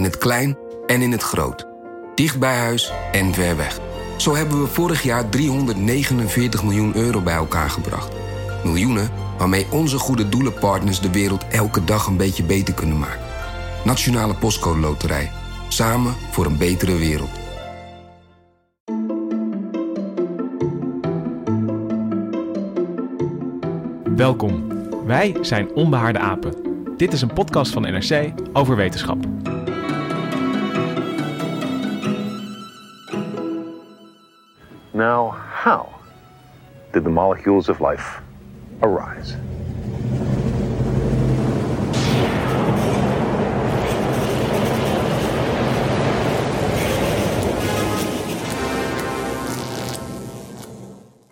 In het klein en in het groot. Dicht bij huis en ver weg. Zo hebben we vorig jaar 349 miljoen euro bij elkaar gebracht. Miljoenen waarmee onze goede doelenpartners de wereld elke dag een beetje beter kunnen maken. Nationale Postcode Loterij. Samen voor een betere wereld. Welkom. Wij zijn Onbehaarde Apen. Dit is een podcast van NRC over wetenschap. Now, how did the molecules of life arise?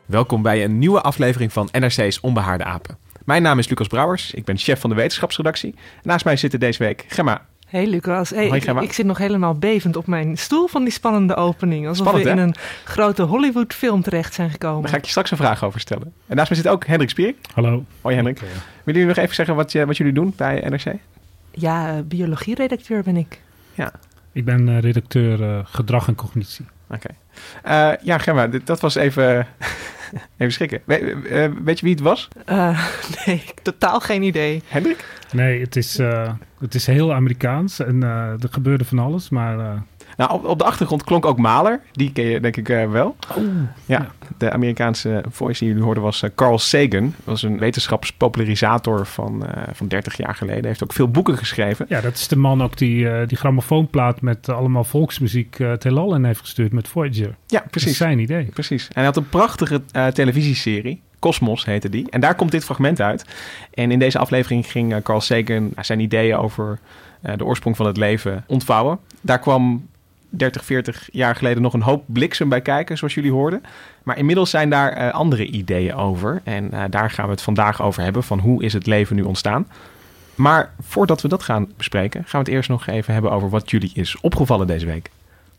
Welkom bij een nieuwe aflevering van NRC's Onbehaarde Apen. Mijn naam is Lucas Brouwers, ik ben chef van de wetenschapsredactie. Naast mij zitten deze week Gemma. Hey Lucas, hey, Hoi, ik, Gemma. ik zit nog helemaal bevend op mijn stoel van die spannende opening. Alsof Spannend, we in hè? een grote Hollywood film terecht zijn gekomen. Daar ga ik je straks een vraag over stellen. En naast mij zit ook Hendrik Spiering. Hallo. Hoi Hendrik. Willen jullie nog even zeggen wat, je, wat jullie doen bij NRC? Ja, eh, biologieredacteur ben ik. Ik ben eh, redacteur eh, gedrag en cognitie. Oké. Eh, ja, Gemma, dit- dat was even, even schrikken. We- eh, weet je wie het was? Eh, nee, totaal geen idee. Hendrik? Nee, het is, eh, het is heel Amerikaans en eh, er gebeurde van alles, maar eh, Nou, op, op de achtergrond klonk ook Mahler. Die ken je denk ik eh, wel. Ja, de Amerikaanse voice die jullie hoorden was eh, Carl Sagan. Dat was een wetenschapspopularisator van, eh, van 30 jaar geleden. Hij heeft ook veel boeken geschreven. ja, dat is de man ook die die grammofoonplaat met allemaal volksmuziek het heelal in heeft gestuurd met Voyager. Ja, precies. zijn idee. precies. En hij had een prachtige televisieserie. Cosmos heette die. En daar komt dit fragment uit. En in deze aflevering ging Carl Sagan zijn ideeën over de oorsprong van het leven ontvouwen. Daar kwam 30, 40 jaar geleden nog een hoop bliksem bij kijken, zoals jullie hoorden. Maar inmiddels zijn daar eh, andere ideeën over. En eh, daar gaan we het vandaag over hebben, van hoe is het leven nu ontstaan. Maar voordat we dat gaan bespreken, gaan we het eerst nog even hebben over wat jullie is opgevallen deze week.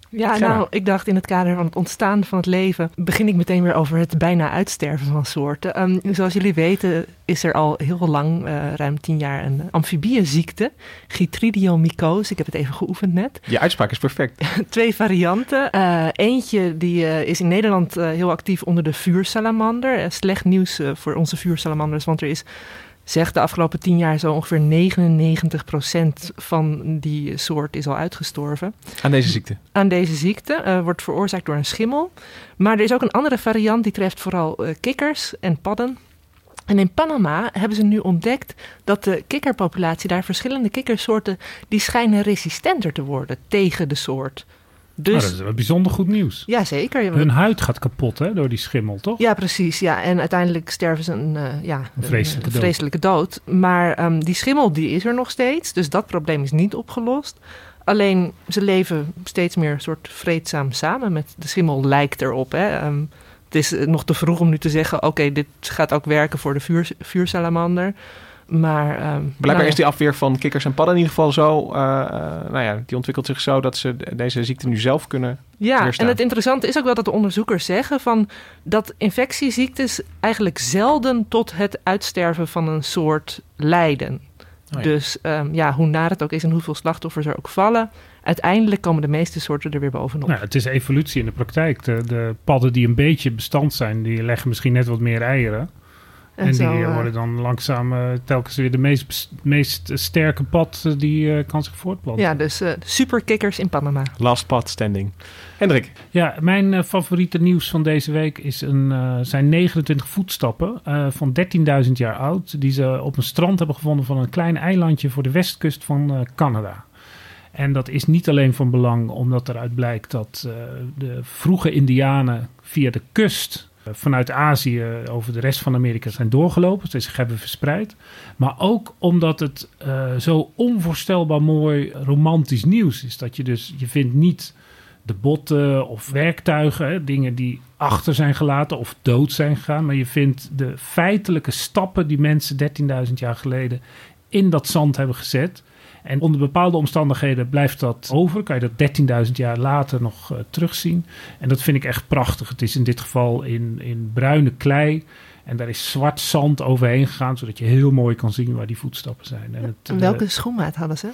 Ja, nou, ik dacht in het kader van het ontstaan van het leven... begin ik meteen weer over het bijna uitsterven van soorten. Ehm, zoals jullie weten is er al heel lang, eh, ruim tien jaar, een amfibieënziekte. Chytridiomycose, ik heb het even geoefend net. Je uitspraak is perfect. twee varianten. Eh, eentje die eh, is in Nederland heel actief onder de vuursalamander. Slecht nieuws voor onze vuursalamanders, want er is, zegt de afgelopen tien jaar, zo ongeveer 99% van die soort is al uitgestorven. Aan deze ziekte. Aan deze ziekte eh, wordt veroorzaakt door een schimmel. Maar er is ook een andere variant die treft vooral eh, kikkers en padden. En in Panama hebben ze nu ontdekt dat de kikkerpopulatie daar verschillende kikkersoorten die schijnen resistenter te worden tegen de soort. Dus, Dus dat is wel bijzonder goed nieuws. ja. Hun huid gaat kapot hè, door die schimmel, toch? Ja, precies. Ja. En uiteindelijk sterven ze een, eh, ja, Een vreselijke een dood. vreselijke dood. Maar ehm, die schimmel die is er nog steeds. Dus dat probleem is niet opgelost. Alleen ze leven steeds meer soort vreedzaam samen met de schimmel lijkt erop. Hè. Ehm, het is eh, nog te vroeg om nu te zeggen, oké, dit gaat ook werken voor de vuur, vuursalamander. Maar ehm, nou Blijkbaar ja. is die afweer van kikkers en padden in ieder geval zo. eh, eh, nou ja, die ontwikkelt zich zo dat ze de- deze ziekte nu zelf kunnen. Ja, weerstaan. en het interessante is ook wel dat de onderzoekers zeggen van dat infectieziektes eigenlijk zelden tot het uitsterven van een soort leiden. Oh ja. Dus ehm, ja, hoe naar het ook is en hoeveel slachtoffers er ook vallen, uiteindelijk komen de meeste soorten er weer bovenop. Nou, het is evolutie in de praktijk. De, de padden die een beetje bestand zijn, die leggen misschien net wat meer eieren. En, zo, die eh, worden dan langzaam eh, telkens weer de meest, sterke pad eh, die eh, kan zich voortplanten. ja, dus eh superkikkers in Panama. Last pad standing. Hendrik, Ja, mijn eh, favoriete nieuws van deze week is een, eh, zijn 29 voetstappen eh, van 13.000 jaar oud. Die ze op een strand hebben gevonden van een klein eilandje voor de westkust van eh, Canada. En dat is niet alleen van belang omdat eruit blijkt dat eh, de vroege Indianen via de kust vanuit Azië over de rest van Amerika zijn doorgelopen. Ze zich hebben verspreid. Maar ook omdat het eh, zo onvoorstelbaar mooi romantisch nieuws is. Dat je dus, je vindt niet de botten of werktuigen, dingen die achter zijn gelaten of dood zijn gegaan. Maar je vindt de feitelijke stappen die mensen 13.000 jaar geleden in dat zand hebben gezet. En onder bepaalde omstandigheden blijft dat over. Kan je dat 13.000 jaar later nog uh, terugzien. En dat vind ik echt prachtig. Het is in dit geval in, in bruine klei. En daar is zwart zand overheen gegaan, zodat je heel mooi kan zien waar die voetstappen zijn. En het, Welke uh, schoenmaat hadden ze?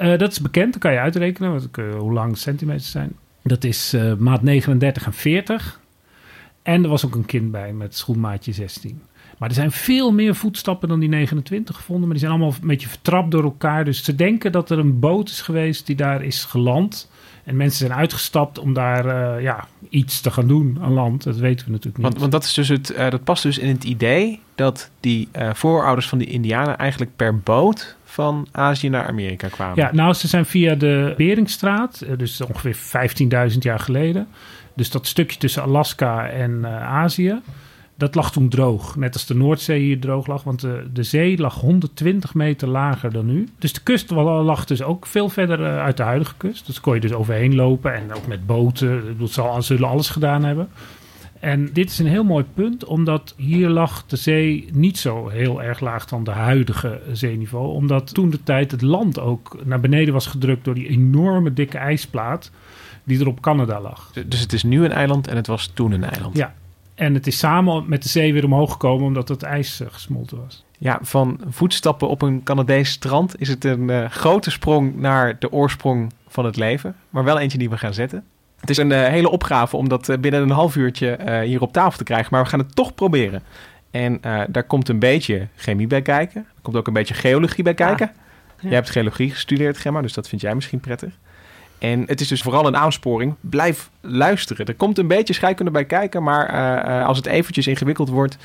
Uh, dat is bekend, dat kan je uitrekenen, wat, hoe lang centimeters zijn. Dat is maat 39 en 40. En er was ook een kind bij met schoenmaatje 16. Maar er zijn veel meer voetstappen dan die 29 gevonden. Maar die zijn allemaal een beetje vertrapt door elkaar. Dus ze denken dat er een boot is geweest die daar is geland. En mensen zijn uitgestapt om daar uh, ja, iets te gaan doen aan land. Dat weten we natuurlijk niet. Want, want dat, is dus het, uh, dat past dus in het idee dat die uh, voorouders van die Indianen eigenlijk per boot van Azië naar Amerika kwamen. Ja, nou, ze zijn via de Beringstraat, dus ongeveer 15.000 jaar geleden. Dus dat stukje tussen Alaska en Azië dat lag toen droog. Net als de Noordzee hier droog lag. Want de, de zee lag 120 meter lager dan nu. Dus de kust lag dus ook veel verder uit de huidige kust. Dus kon je dus overheen lopen. En ook met boten. Dat zal, zullen alles gedaan hebben. En dit is een heel mooi punt, omdat hier lag de zee niet zo heel erg laag dan de huidige zeeniveau. Omdat toen de tijd het land ook naar beneden was gedrukt door die enorme dikke ijsplaat die er op Canada lag. Dus het is nu een eiland en het was toen een eiland? Ja, en het is samen met de zee weer omhoog gekomen omdat het ijs uh, gesmolten was. Ja, van voetstappen op een Canadees strand is het een uh, grote sprong naar de oorsprong van het leven. Maar wel eentje die we gaan zetten. Het is een uh, hele opgave om dat binnen een half uurtje hier op tafel te krijgen. Maar we gaan het toch proberen. En daar komt een beetje chemie bij kijken. Er komt ook een beetje geologie bij kijken. Ja. Ja. Jij hebt geologie gestudeerd, Gemma, dus dat vind jij misschien prettig. En het is dus vooral een aansporing. Blijf luisteren. Er komt een beetje scheikunde bij kijken. Maar uh, als het eventjes ingewikkeld wordt,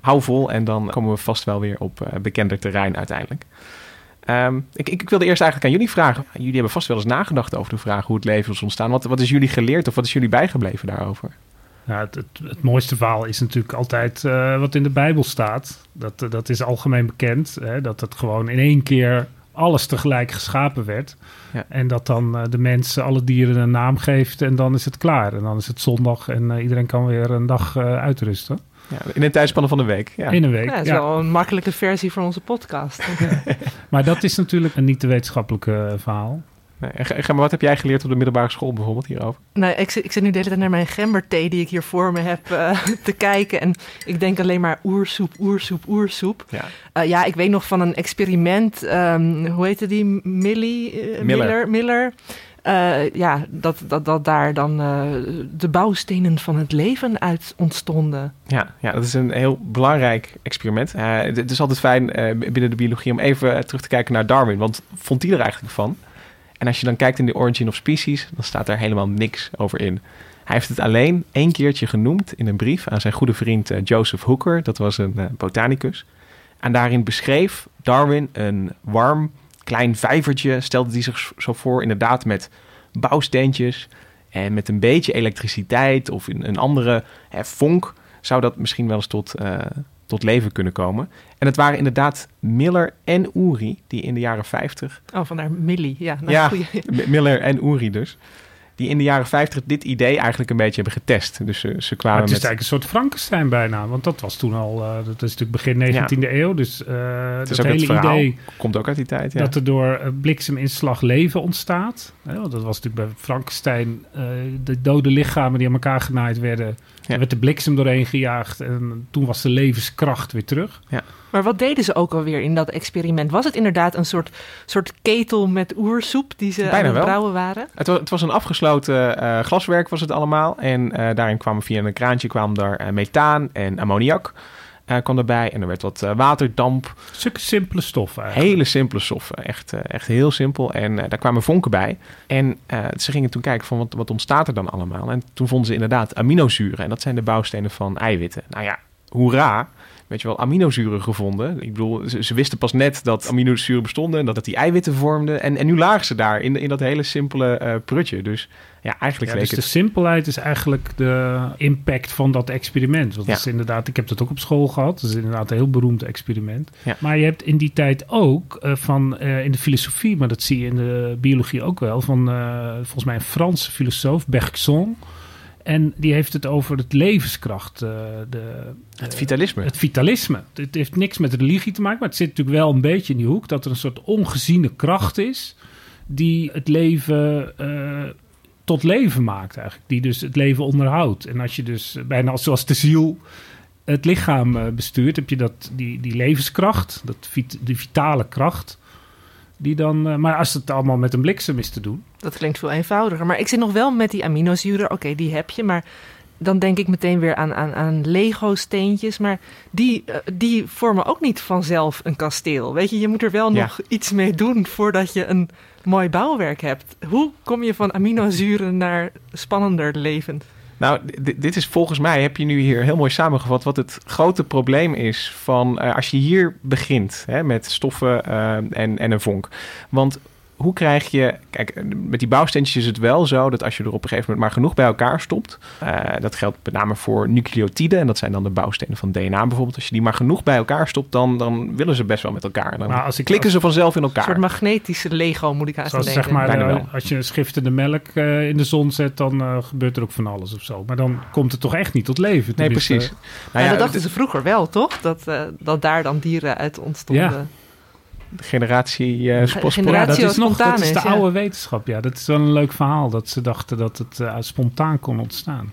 hou vol. En dan komen we vast wel weer op uh, bekender terrein uiteindelijk. Um, ik, ik, wilde eerst eigenlijk aan jullie vragen. Jullie hebben vast wel eens nagedacht over de vraag hoe het leven is ontstaan. Wat, wat is jullie geleerd of wat is jullie bijgebleven daarover? Nou, het, het, mooiste verhaal is natuurlijk altijd wat in de Bijbel staat. Dat, dat is algemeen bekend. Hè? Dat het gewoon in één keer alles tegelijk geschapen werd. Ja. En dat dan uh, de mensen alle dieren een naam geeft en dan is het klaar. En dan is het zondag en uh, iedereen kan weer een dag uh, uitrusten. Ja, in een tijdspanne van een week. Ja. In een week. Ja, dat is wel een makkelijke versie van onze podcast. maar dat is natuurlijk een niet te wetenschappelijke verhaal. Nee, en, wat heb jij geleerd op de middelbare school bijvoorbeeld hierover? Nou, ik, zit, ik zit nu de hele tijd naar mijn gemberthee die ik hier voor me heb uh, te kijken. En ik denk alleen maar oersoep, oersoep, oersoep. Ja, uh, ja ik weet nog van een experiment. Um, hoe heette die? Millie? Uh, Miller. Miller. Miller. ja, dat, dat, dat daar dan de bouwstenen van het leven uit ontstonden. Ja, ja dat is een heel belangrijk experiment. het is altijd fijn binnen de biologie om even terug te kijken naar Darwin. Want vond hij er eigenlijk van? En als je dan kijkt in de Origin of Species, dan staat daar helemaal niks over in. Hij heeft het alleen één keertje genoemd in een brief aan zijn goede vriend uh, Joseph Hooker. Dat was een uh, botanicus. En daarin beschreef Darwin een warm, klein vijvertje. Stelde hij zich zo voor, inderdaad met bouwsteentjes. En met een beetje elektriciteit of een, een andere hè, vonk zou dat misschien wel eens tot, uh, tot leven kunnen komen. En het waren inderdaad Miller en Uri die in de jaren 50. Oh, vandaar Millie. Ja, nou, ja Miller en Uri dus. Die in de jaren 50 dit idee eigenlijk een beetje hebben getest. Dus ze, ze kwamen. Maar het is met... eigenlijk een soort Frankenstein bijna. Want dat was toen al. Uh, dat is natuurlijk begin 19e ja. eeuw. Dus uh, het dat is hele het idee. Komt ook uit die tijd. Ja. Dat er door blikseminslag leven ontstaat. Dat was natuurlijk bij Frankenstein. Uh, de dode lichamen die aan elkaar genaaid werden. Ja. Er werd de bliksem doorheen gejaagd. En toen was de levenskracht weer terug. Ja. Maar wat deden ze ook alweer in dat experiment? Was het inderdaad een soort, soort ketel met oersoep die ze Bijna aan het wel. brouwen waren? Het was, het was een afgesloten uh, glaswerk was het allemaal. En uh, daarin kwamen via een kraantje kwam daar uh, methaan en ammoniak. Kwam erbij en er werd wat waterdamp. Zulke simpele stoffen eigenlijk. Hele simpele stoffen. Echt, echt heel simpel. En daar kwamen vonken bij. En ze gingen toen kijken van wat, wat ontstaat er dan allemaal. En toen vonden ze inderdaad aminozuren. En dat zijn de bouwstenen van eiwitten. Nou ja, hoera, weet je wel, aminozuren gevonden. Ik bedoel, ze, ze wisten pas net dat aminozuren bestonden en dat het die eiwitten vormden. En, en nu lagen ze daar in, in dat hele simpele eh, prutje. Dus ja, eigenlijk Ja, dus de simpelheid is eigenlijk de impact van dat experiment. Want Ja. dat is inderdaad, ik heb dat ook op school gehad. Dat is inderdaad een heel beroemd experiment. Ja. Maar je hebt in die tijd ook eh, van eh, in de filosofie, maar dat zie je in de biologie ook wel, van volgens mij een Franse filosoof, Bergson. En die heeft het over het levenskracht. eh, de, Het vitalisme. het vitalisme. Het heeft niks met religie te maken, maar het zit natuurlijk wel een beetje in die hoek dat er een soort ongeziene kracht is die het leven eh, tot leven maakt eigenlijk. Die dus het leven onderhoudt. En als je dus bijna als- zoals de ziel het lichaam eh, bestuurt, heb je dat, die, die levenskracht, dat die vitale kracht. Die dan, eh, maar als het allemaal met een bliksem is te doen. Dat klinkt veel eenvoudiger. Maar ik zit nog wel met die aminozuren. Oké, die heb je. Maar dan denk ik meteen weer aan, aan, aan Lego-steentjes. Maar die, eh, die vormen ook niet vanzelf een kasteel. Weet je, je moet er wel Ja. nog iets mee doen voordat je een mooi bouwwerk hebt. Hoe kom je van aminozuren naar spannender leven? Nou, dit is volgens mij, heb je nu hier heel mooi samengevat, wat het grote probleem is van eh, als je hier begint hè, met stoffen eh, en, en een vonk. Want hoe krijg je, kijk, met die bouwsteentjes is het wel zo dat als je er op een gegeven moment maar genoeg bij elkaar stopt, eh, dat geldt met name voor nucleotiden en dat zijn dan de bouwstenen van DNA bijvoorbeeld. Als je die maar genoeg bij elkaar stopt, dan, dan willen ze best wel met elkaar. Dan Maar als ik- klikken ze vanzelf in Een elkaar. soort magnetische Lego moet ik haast denken. zeg maar, eh, als je schiftende melk eh, in de zon zet, dan gebeurt er ook van alles of zo. Maar dan komt het toch echt niet tot leven. Nee, precies. Ja, Nou ja, dat dachten ze vroeger wel, toch? Dat, eh, dat daar dan dieren uit ontstonden. Ja. De generatie Ja, dat is, nog, dat is de is, ja. oude wetenschap. Ja, dat is wel een leuk verhaal. Dat ze dachten dat het eh, spontaan kon ontstaan.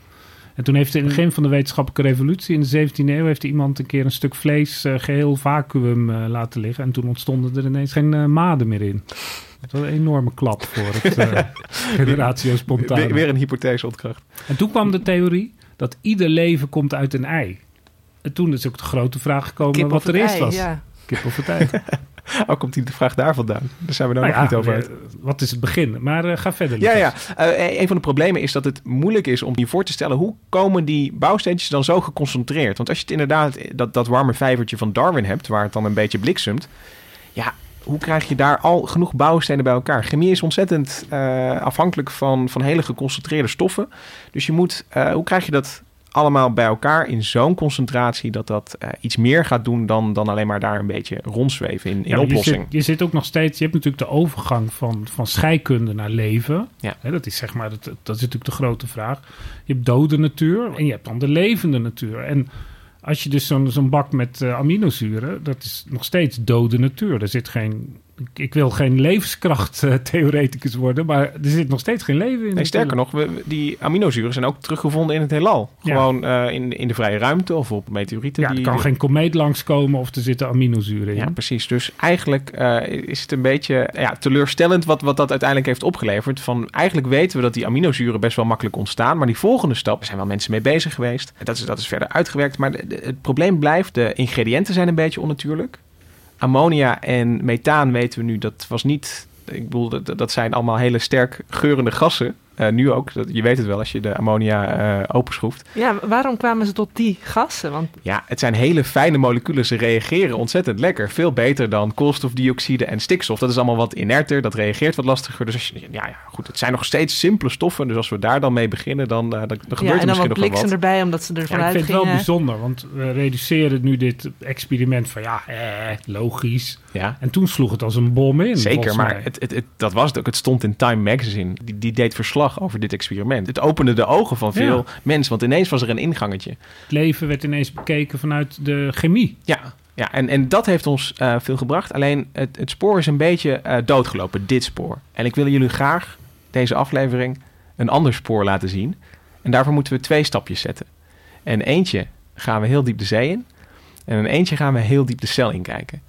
En toen heeft in het begin van de wetenschappelijke revolutie in de 17e eeuw... heeft iemand een keer een stuk vlees eh, geheel vacuüm eh, laten liggen. En toen ontstonden er ineens geen maden meer in. Dat was een enorme klap voor het eh generatio spontaan. weer, weer een hypothese ontkracht. En toen kwam de theorie dat ieder leven komt uit een ei. En toen is ook de grote vraag gekomen wat er eerst ei, was. Ja. Kip of het ei. Ook komt die de vraag daar vandaan. Daar zijn we nou, Nou nog ja, niet over uit. eh, wat is het begin? Maar eh, ga verder. Ja, Lucas. ja. Eh, een van de problemen is dat het moeilijk is om je voor te stellen... hoe komen die bouwsteentjes dan zo geconcentreerd? Want als je het inderdaad, dat, dat warme vijvertje van Darwin hebt... waar het dan een beetje bliksemt... ja, hoe krijg je daar al genoeg bouwstenen bij elkaar? Chemie is ontzettend afhankelijk van, van hele geconcentreerde stoffen. Dus je moet, hoe krijg je dat allemaal bij elkaar in zo'n concentratie... dat dat eh, iets meer gaat doen dan, dan alleen maar daar een beetje rondzweven in, in Ja, je oplossing? zit, je zit ook nog steeds, je hebt natuurlijk de overgang van, van scheikunde naar leven. Ja. Dat is zeg maar, dat, dat is natuurlijk de grote vraag. Je hebt dode natuur en je hebt dan de levende natuur. En als je dus zo'n zo'n bak met eh, aminozuren, dat is nog steeds dode natuur. Er zit geen, ik, wil geen levenskracht-theoreticus worden, maar er zit nog steeds geen leven in. Nee, sterker nog, we, die aminozuren zijn ook teruggevonden in het heelal. Ja. Gewoon eh, in, in de vrije ruimte of op meteorieten. Ja, er die, kan geen komeet langskomen of er zitten aminozuren in. Ja, precies. Dus eigenlijk eh, is het een beetje ja, teleurstellend wat, wat dat uiteindelijk heeft opgeleverd. Van, eigenlijk weten we dat die aminozuren best wel makkelijk ontstaan. Maar die volgende stap, er zijn wel mensen mee bezig geweest. En dat is, dat is verder uitgewerkt. Maar de- de- het probleem blijft, de ingrediënten zijn een beetje onnatuurlijk. Ammonia en methaan weten we nu, dat was niet... Ik bedoel, dat, dat zijn allemaal hele sterk geurende gassen. Eh, nu ook, dat, je weet het wel als je de ammonia eh openschroeft. ja, waarom kwamen ze tot die gassen? Want Ja, het zijn hele fijne moleculen. Ze reageren ontzettend lekker. Veel beter dan koolstofdioxide en stikstof. Dat is allemaal wat inerter. Dat reageert wat lastiger. Dus als je, ja, ja, goed. Het zijn nog steeds simpele stoffen. Dus als we daar dan mee beginnen, dan, eh, dan, dan gebeurt ja, er en dan misschien wat nog wel bliksem wat. erbij, omdat ze er Ja, ik vanuit vind het wel bijzonder, want we reduceren nu dit experiment van ja, eh, logisch. Ja, En toen sloeg het als een bom in. zeker. Maar het, het- dat was het ook. Het stond in Time Magazine. Die, die deed verslag over dit experiment. Het opende de ogen van veel Ja. mensen. Want ineens was er een ingangetje. het leven werd ineens bekeken vanuit de chemie. Ja, ja en, en dat heeft ons eh, veel gebracht. Alleen het, het spoor is een beetje eh, doodgelopen, dit spoor. En ik wil jullie graag deze aflevering een ander spoor laten zien. En daarvoor moeten we twee stapjes zetten. En eentje gaan we heel diep de zee in. En een eentje gaan we heel diep de cel inkijken.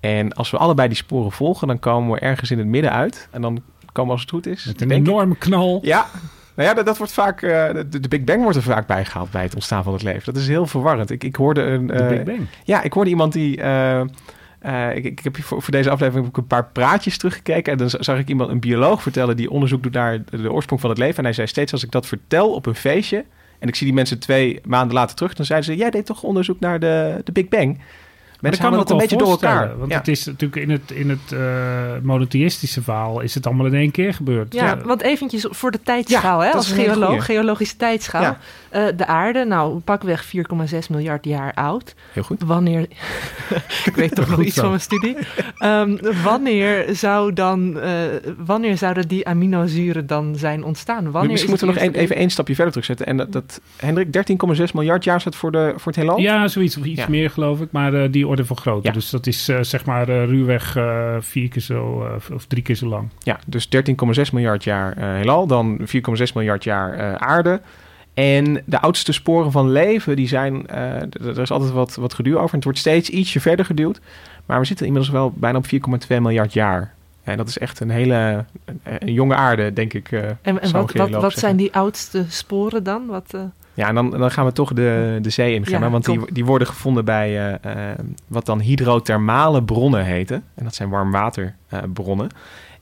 En als we allebei die sporen volgen, dan komen we ergens in het midden uit. En dan komen als het goed is. Met een ik- enorme knal. ja, nou ja, dat, dat wordt vaak. eh, de, de Big Bang wordt er vaak bijgehaald bij het ontstaan van het leven. Dat is heel verwarrend. Ik, ik hoorde een. De eh, Big Bang. ja, ik hoorde iemand die. eh, ik, ik heb voor, voor deze aflevering ik een paar praatjes teruggekeken. En dan zag ik iemand, een bioloog, vertellen die onderzoek doet naar de, de oorsprong van het leven. En hij zei steeds: als ik dat vertel op een feestje, En ik zie die mensen twee maanden later terug. Dan zeiden ze, jij deed toch onderzoek naar de, de Big Bang? Mensen dat kan ook dat een wel beetje door elkaar. Want Ja. het is natuurlijk in het, in het eh, monotheïstische verhaal is het allemaal in één keer gebeurd. Ja, want eventjes voor de tijdschaal, hè, als is geoloog, geologische tijdschaal. Ja. Eh, de aarde, nou, pakweg 4,6 miljard jaar oud. Heel goed. Wanneer, ik weet toch nog iets van mijn studie. Ehm, wanneer, zou dan, eh, wanneer zouden die aminozuren dan zijn ontstaan? Wanneer Misschien is moeten we nog even één stapje verder terugzetten. En dat, dat Hendrik, 13,6 miljard jaar staat voor, de, voor het heelal? Ja, zoiets of iets Ja. meer geloof ik, maar eh, die orde van grootte. Ja. Dus dat is eh, zeg maar eh, ruwweg eh, vier keer zo eh, of drie keer zo lang. Ja, dus 13,6 miljard jaar eh, heelal, dan 4,6 miljard jaar eh, aarde. En de oudste sporen van leven, die zijn, eh, er is altijd wat, wat geduw over. En het wordt steeds ietsje verder geduwd. Maar we zitten inmiddels wel bijna op 4,2 miljard jaar. En dat is echt een hele een, een jonge aarde, denk ik. eh, En, en wat, wat, wat zijn die oudste sporen dan? Wat, eh, Ja, en dan, dan gaan we toch de, de zee ingaan. Ja, hè, want die, die worden gevonden bij eh, eh, wat dan hydrothermale bronnen heten. En dat zijn warmwaterbronnen.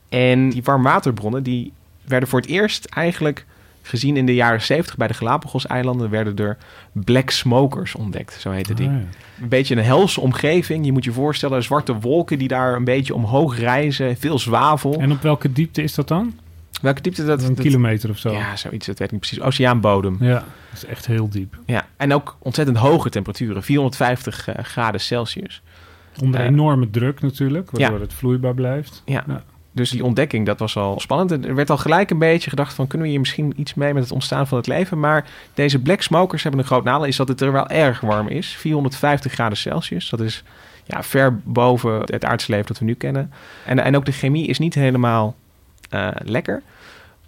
en die warmwaterbronnen die werden voor het eerst eigenlijk gezien in de jaren 70 bij de Galapagos-eilanden. werden er black smokers ontdekt, zo heette die. Ah, ja. Een beetje een helse omgeving. Je moet je voorstellen, zwarte wolken die daar een beetje omhoog reizen. Veel zwavel. En op welke diepte is dat dan? Welke diepte dat? een dat- kilometer of zo. Ja, zoiets, dat weet ik niet precies. Oceaanbodem. Ja, dat is echt heel diep. Ja, en ook ontzettend hoge temperaturen, 450 eh, graden Celsius. Onder Eh, enorme druk natuurlijk, waardoor ja. het vloeibaar blijft. Ja. Ja. Dus die ontdekking, dat was al spannend. En Er werd al gelijk een beetje gedacht van... kunnen we hier misschien iets mee met het ontstaan van het leven? Maar deze black smokers hebben een groot nadeel... is dat het er wel erg warm is. 450 graden Celsius. Dat is ja, ver boven het aardse leven dat we nu kennen. En, en ook de chemie is niet helemaal lekker.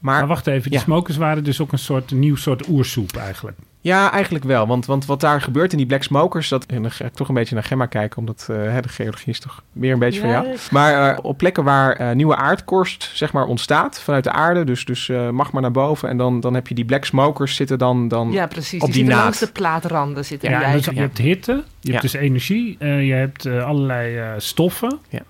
Maar, Maar wacht even, die Ja. smokers waren dus ook een soort een nieuw soort oersoep eigenlijk. Ja, eigenlijk wel. Want, want wat daar gebeurt in die black smokers... Dat, en dan ga ik toch een beetje naar Gemma kijken... omdat eh, hè, de geologie is toch meer een beetje van Ja, jou. Maar eh, op plekken waar eh, nieuwe aardkorst zeg maar, ontstaat vanuit de aarde... dus, dus eh, magma naar boven... en dan, dan heb je die black smokers zitten dan... dan ja, precies. op die die naad. langs de plaatranden zitten Ja, die dus je hebt hitte, je hebt dus energie, eh, je hebt eh, allerlei eh, stoffen. Ja.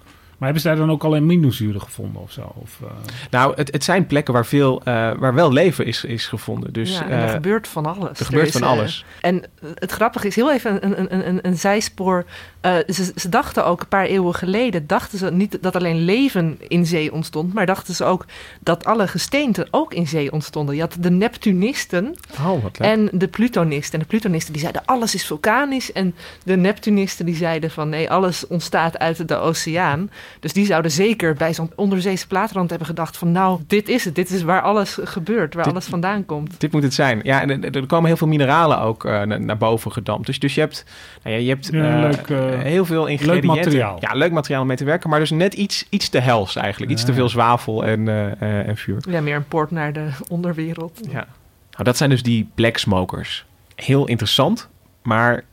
Maar hebben ze daar dan ook al aminozuren gevonden of zo? Of, eh, Nou, het, het zijn plekken waar, veel, eh, waar wel leven is, is gevonden. Dus ja, er eh, gebeurt van alles. er gebeurt is, van alles. En het grappige is heel even een, een, een, een, een zijspoor. Eh, ze, ze dachten ook een paar eeuwen geleden, dachten ze niet dat alleen leven in zee ontstond, maar dachten ze ook dat alle gesteenten ook in zee ontstonden. Je had de Neptunisten oh, wat leuk. en de Plutonisten. En de Plutonisten die zeiden alles is vulkanisch. En de Neptunisten die zeiden van nee, alles ontstaat uit de oceaan. Dus die zouden zeker bij zo'n onderzeese plaatrand hebben gedacht van nou, dit is het. Dit is waar alles gebeurt, waar Dit- alles vandaan komt. Dit moet het zijn. Ja, en er, komen heel veel mineralen ook eh, na- naar boven gedampt. Dus, dus je hebt, nou ja, je hebt Ja, eh, leuk, eh, heel veel ingrediënten. materiaal. Ja, leuk materiaal om mee te werken. Maar dus net iets, iets te hels eigenlijk. Iets Ja. te veel zwavel en, eh, eh, en vuur. Ja, meer een poort naar de onderwereld. Ja. Nou, dat zijn dus die black smokers. Heel interessant, maar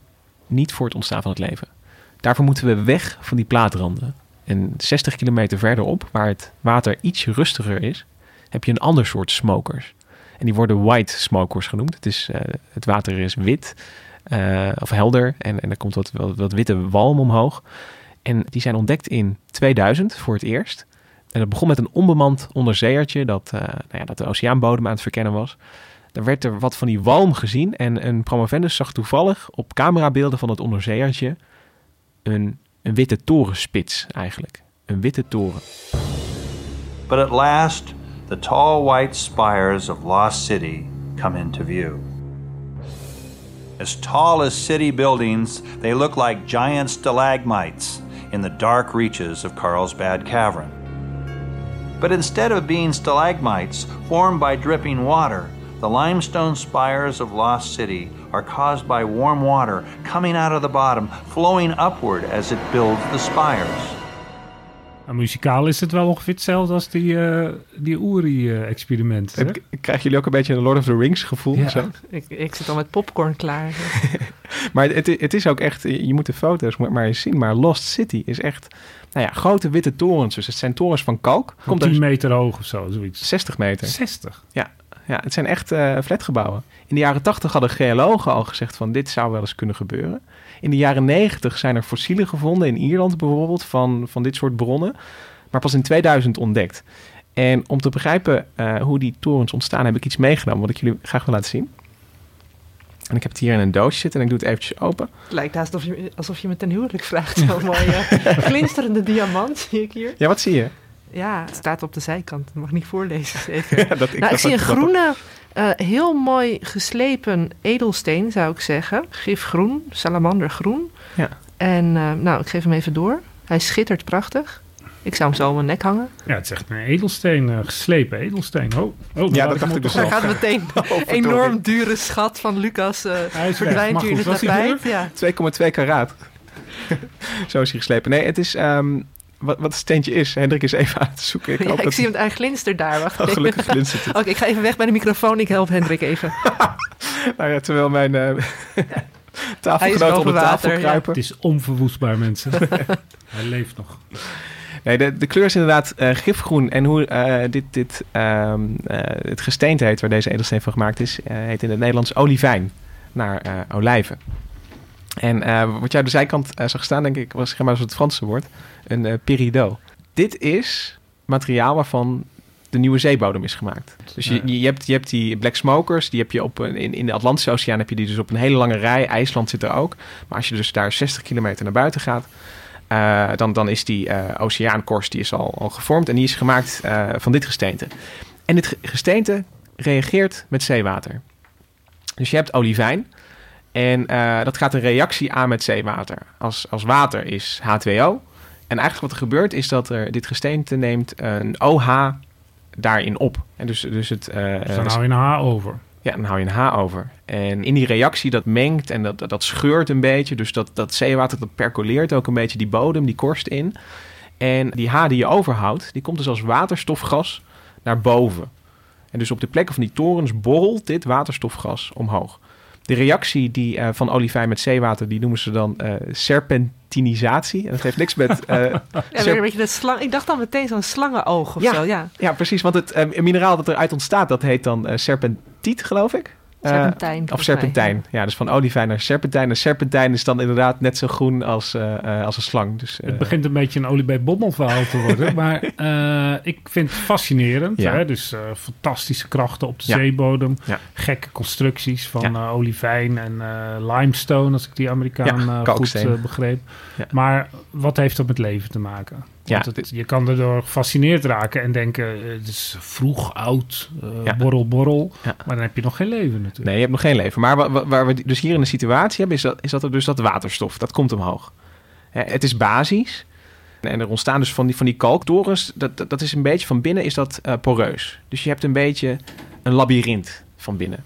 niet voor het ontstaan van het leven. Daarvoor moeten we weg van die plaatranden. En 60 kilometer verderop, waar het water iets rustiger is, heb je een ander soort smokers. En die worden white smokers genoemd. Het, is, eh, het water is wit eh, of helder en, en er komt wat, wat, witte walm omhoog. En die zijn ontdekt in 2000 voor het eerst. En dat begon met een onbemand onderzeeërtje dat, eh, nou ja, dat de oceaanbodem aan het verkennen was. Daar werd er wat van die walm gezien en een promovendus zag toevallig op camerabeelden van het onderzeeërtje een, een witte torenspits eigenlijk. Een witte toren. But at last, the tall white spires of Lost City come into view. As tall as city buildings, they look like giant stalagmites in the dark reaches of Carlsbad Cavern. But instead of being stalagmites formed by dripping water, the limestone spires of Lost City are caused by warm water coming out of the bottom, flowing upward as it builds the spires. nou, muzikaal is het wel ongeveer hetzelfde als die, eh die Uri-experimenten. Ik, ik krijg jullie ook een beetje een Lord of the Rings gevoel? Ja. Zo? Ik, ik zit al met popcorn klaar. Maar het, het is ook echt, je moet de foto's maar eens zien. Maar Lost City is echt, nou ja, grote witte torens. Dus het zijn torens van kalk. Komt 10 er meter hoog of zo, zoiets. 60 meter. 60. Ja, ja het zijn echt eh, flatgebouwen. In de jaren 80 hadden geologen al gezegd van dit zou wel eens kunnen gebeuren. In de jaren 90 zijn er fossielen gevonden in Ierland bijvoorbeeld van, van dit soort bronnen. Maar pas in 2000 ontdekt. En om te begrijpen eh, hoe die torens ontstaan heb ik iets meegenomen wat ik jullie graag wil laten zien. En ik heb het hier in een doosje zitten en ik doe het eventjes open. Het lijkt haast alsof je, alsof je me ten huwelijk vraagt. Zo'n mooie glinsterende diamant zie ik hier. Ja, wat zie je? Ja, het staat op de zijkant. Dat mag ik niet voorlezen, zeker. Ja, dat, ik, nou, ik zie een groene, eh, heel mooi geslepen edelsteen, zou ik zeggen. Gifgroen, salamandergroen. Ja. En eh, nou, ik geef hem even door. Hij schittert prachtig. Ik zou hem zo om mijn nek hangen. Ja, het is echt een edelsteen, eh, geslepen edelsteen. Oh, oh Ja, dat dacht ik dus al. gaat meteen een enorm dure schat van Lucas eh Hij verdwijnt hier in het was hij tapijt. Ja. 2,2 karaat. Zo is hij geslepen. Nee, het is... ehm, wat, wat het steentje is, Hendrik is even aan het zoeken. Ik, Ja, ik dat zie hem, hij glinstert daar. Wacht Oh, gelukkig glinstert het. Oké, ik ga even weg bij de microfoon. Ik help Hendrik even. Nou ja, terwijl mijn eh is tafelgenoten onder boven tafel water, ja. kruipen. Het is onverwoestbaar, mensen. Hij leeft nog. Nee, de, de kleur is inderdaad eh, gifgroen. En hoe eh, dit, dit, ehm, eh, het gesteente heet waar deze edelsteen van gemaakt is, eh, heet in het Nederlands olivijn. Naar eh, olijven. En eh, wat jij aan de zijkant eh, zag staan, denk ik, was zeg maar het Franse woord, een peridot. Dit is materiaal waarvan de nieuwe zeebodem is gemaakt. Dus je, je, hebt, je hebt die black smokers, die heb je op een, in, in de Atlantische Oceaan heb je die dus op een hele lange rij. IJsland zit er ook. Maar als je dus daar 60 kilometer naar buiten gaat, dan, dan is die oceaankorst die is al, al gevormd en die is gemaakt van dit gesteente. En dit ge- gesteente reageert met zeewater. Dus je hebt olivijn en eh, dat gaat een reactie aan met zeewater. Als, als water is H2O. En eigenlijk wat er gebeurt is dat er dit gesteente neemt een OH daarin op. En dus, dus het, eh, Dus dan hou je een H over. ja, dan hou je een H over. En in die reactie dat mengt en dat, dat, dat scheurt een beetje. Dus dat, dat zeewater dat percoleert ook een beetje die bodem, die korst in. En die H die je overhoudt, die komt dus als waterstofgas naar boven. En dus op de plekken van die torens borrelt dit waterstofgas omhoog. De reactie die, eh, van olivijn met zeewater, die noemen ze dan eh, serpentinisatie. En dat heeft niks met... eh, Ja, een beetje dat slang. Ik dacht dan meteen zo'n slangenoog of Ja. zo. Ja. ja, precies. Want het mineraal dat eruit ontstaat, dat heet dan serpentiet, geloof ik. Eh, Serpentijn. Of serpentijn. Ja, dus van olivijn naar serpentijn. En serpentijn is dan inderdaad net zo groen als, eh, eh, als een slang. Dus, eh, Het begint een beetje een olie bij bommel verhaal te worden. maar eh, ik vind het fascinerend. Ja. Hè? Dus eh, fantastische krachten op de Ja. zeebodem. Ja. Gekke constructies van Ja. olivijn en eh, limestone, als ik die Amerikaan Ja, goed begreep. Ja. Maar wat heeft dat met leven te maken? Ja, het, je kan erdoor gefascineerd raken en denken, eh, het is vroeg, oud, eh, Ja. borrel, borrel. Ja. Maar dan heb je nog geen leven natuurlijk. Nee, je hebt nog geen leven. Maar wa- wa- waar we dus hier in de situatie hebben, is dat, is dat er dus dat waterstof, dat komt omhoog. Het is basis. En er ontstaan dus van die, van die kalktorens, dat, dat, dat is een beetje van binnen is dat eh, poreus. Dus je hebt een beetje een labyrint van binnen.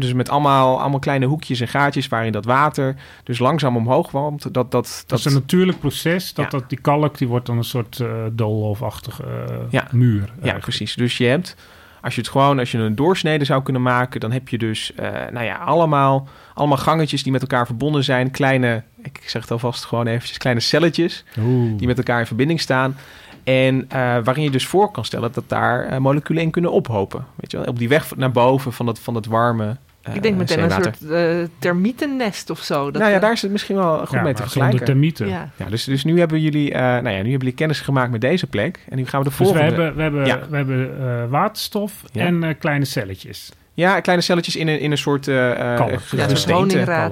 Dus met allemaal, allemaal kleine hoekjes en gaatjes waarin dat water dus langzaam omhoog walmt. Dat, dat, dat, Dat is een natuurlijk proces. Dat, Ja. dat die kalk die wordt dan een soort doolhofachtige Ja. muur. Ja, precies. Dus je hebt, als je het gewoon, als je een doorsnede zou kunnen maken, dan heb je dus, eh, nou ja, allemaal, allemaal gangetjes die met elkaar verbonden zijn. Kleine, ik zeg het alvast gewoon eventjes, kleine celletjes Oeh. die met elkaar in verbinding staan. En eh, waarin je dus voor kan stellen dat daar eh, moleculen in kunnen ophopen. Weet je wel, op die weg naar boven van dat, van dat warme eh, Ik denk meteen aan een soort eh, termietennest of zo. Dat, nou ja, daar is het misschien wel goed ja, mee te maar zonder vergelijken. termieten. ja. Ja, dus, dus nu hebben jullie, eh, nou ja, nu hebben jullie kennis gemaakt met deze plek. En nu gaan we de Dus we volgende... hebben, we hebben, Ja. we hebben eh, waterstof Ja. en eh, kleine celletjes. Ja, kleine celletjes in een, in een soort uh, Kalk. Ja, een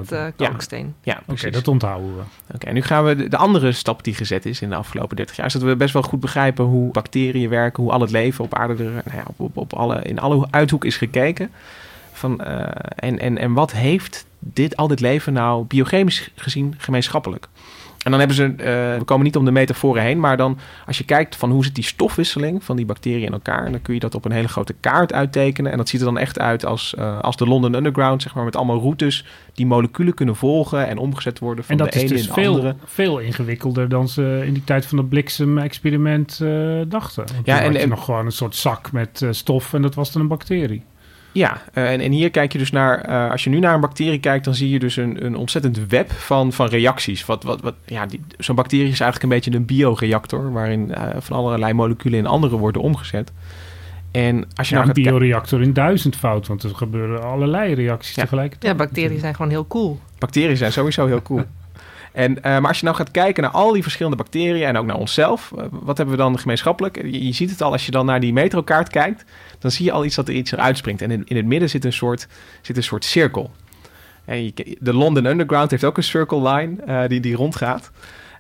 kalk. eh, kalksteen. Ja, Oké, dat onthouden we. Oké, en nu gaan we de, de andere stap die gezet is in de afgelopen 30 jaar. Is dat we best wel goed begrijpen hoe bacteriën werken, hoe al het leven op aarde er, nou ja, op, op, op alle, in alle uithoek is gekeken. Van, eh, en, en, en wat heeft dit, al dit leven nou biochemisch gezien gemeenschappelijk? En dan hebben ze, eh, we komen niet om de metaforen heen, maar dan als je kijkt van hoe zit die stofwisseling van die bacteriën in elkaar, dan kun je dat op een hele grote kaart uittekenen. En dat ziet er dan echt uit als, eh, als de London Underground, zeg maar, met allemaal routes die moleculen kunnen volgen en omgezet worden van En dat de is ene dus in de veel, andere. veel ingewikkelder dan ze in die tijd van het bliksem-experiment eh, dachten. Want Ja, en- had je en- nog gewoon een soort zak met stof en dat was dan een bacterie. Ja, eh, en, en hier kijk je dus naar, eh, als je nu naar een bacterie kijkt, dan zie je dus een, een ontzettend web van, van reacties. Wat, wat, wat, ja, die- zo'n bacterie is eigenlijk een beetje een bioreactor, waarin eh, van allerlei moleculen in andere worden omgezet. En als je Ja, nou een bioreactor in duizendvoud, want er gebeuren allerlei reacties Ja. tegelijkertijd. Ja, bacteriën zijn gewoon heel cool. Bacteriën zijn sowieso heel cool. En, eh, maar als je nou gaat kijken naar al die verschillende bacteriën en ook naar onszelf, eh, wat hebben we dan gemeenschappelijk? Je, je ziet het al als je dan naar die metrokaart kijkt, dan zie je al iets dat er iets eruit springt. En in, in het midden zit een soort, zit een soort cirkel. En je, de London Underground heeft ook een circle line uh, die, die rondgaat.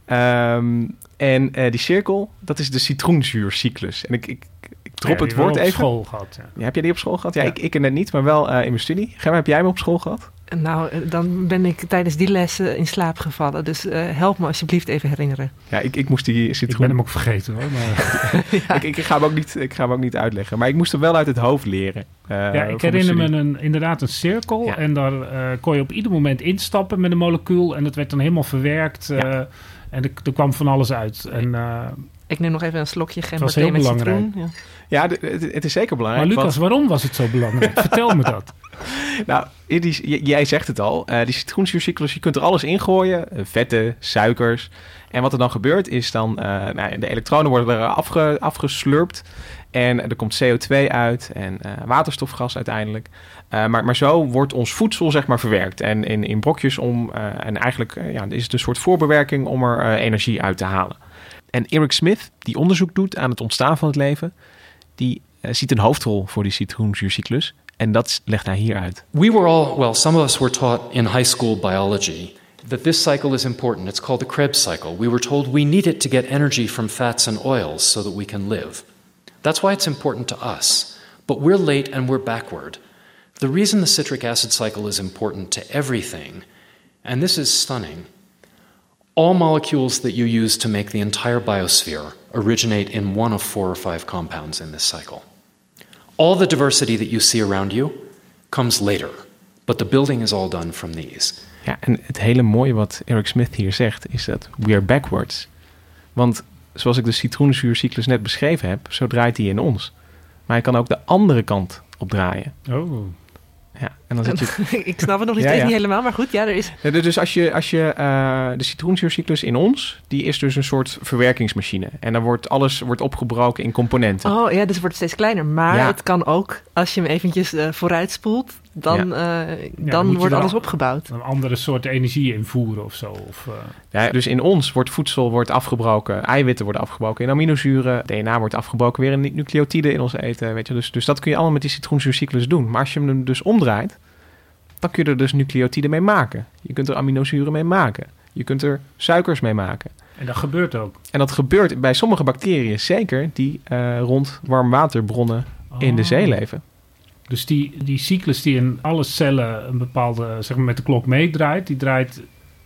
Um, en die cirkel, dat is de citroenzuurcyclus. En ik, ik, ik drop ja, het woord even. op school gehad. Ja. Ja, heb jij die op school gehad? Ja, Ik, ik net niet, maar wel in mijn studie. Gemma, heb jij hem op school gehad? Nou, dan ben ik tijdens die lessen in slaap gevallen. Dus uh, help me alsjeblieft even herinneren. Ja, ik, ik moest die citroen... Ik ben hem ook vergeten hoor. Maar... ja. ik, ik, ga hem ook niet, ik ga hem ook niet uitleggen. Maar ik moest hem wel uit het hoofd leren. Uh, ja, ik herinner me een, inderdaad een cirkel. Ja. En daar uh, kon je op ieder moment instappen met een molecuul. En dat werd dan helemaal verwerkt. Ja. en er, er, kwam van alles uit. En, ik neem nog even een slokje gember was heel met belangrijk. citroen. Ja, ja het, het, is zeker belangrijk. Maar Lucas, want... waarom was het zo belangrijk? Vertel me dat. Nou, die, jij zegt het al. Uh, die citroenzuurcyclus, je kunt er alles in gooien. Uh, vetten, suikers. En wat er dan gebeurt is dan... Uh, nou, de elektronen worden er afge, afgeslurpt. En er komt CO2 uit en waterstofgas uiteindelijk. maar, maar zo wordt ons voedsel zeg maar verwerkt. En in, in brokjes om... en eigenlijk ja, is het een soort voorbewerking om er energie uit te halen. En Eric Smith, die onderzoek doet aan het ontstaan van het leven... die ziet een hoofdrol voor die citroenzuurcyclus... En dat legt hij hier uit. We were all, well, some of us were taught in high school biology that this cycle is important. It's called the Krebs cycle. We were told we need it to get energy from fats and oils so that we can live. That's why it's important to us. But we're late and we're backward. The reason the citric acid cycle is important to everything, and this is stunning, all molecules that you use to make the entire biosphere originate in one of four or five compounds in this cycle. All the diversity that you see around you comes later, but the building is all done from these. Ja, en het hele mooie wat Eric Smith hier zegt is dat we are backwards. Want zoals ik de citroenzuurcyclus net beschreven heb, zo draait hij in ons. Maar hij kan ook de andere kant opdraaien. Oh. Ja, en dan zit je... ik snap het nog niet, ja, ja. niet helemaal, maar goed, ja, er is... Ja, dus als je, als je uh, de citroenzuurcyclus in ons, die is dus een soort verwerkingsmachine. En dan wordt alles wordt opgebroken in componenten. Oh ja, dus het wordt steeds kleiner. Maar ja. het kan ook, als je hem eventjes uh, vooruit spoelt, dan, ja. uh, dan wordt alles opgebouwd. Een andere soort energie invoeren of zo. Of, ja, dus in ons wordt voedsel wordt afgebroken, eiwitten worden afgebroken in aminozuren, DNA wordt afgebroken weer in nucleotiden in ons eten. Weet je? Dus, dus dat kun je allemaal met die citroenzuurcyclus doen. Maar als je hem dus omdraait, dan kun je er dus nucleotiden mee maken. Je kunt er aminozuren mee maken. Je kunt er suikers mee maken. En dat gebeurt ook. En dat gebeurt bij sommige bacteriën zeker die uh, rond warmwaterbronnen oh. in de zee leven. Dus die, die cyclus die in alle cellen een bepaalde, zeg maar met de klok meedraait, die draait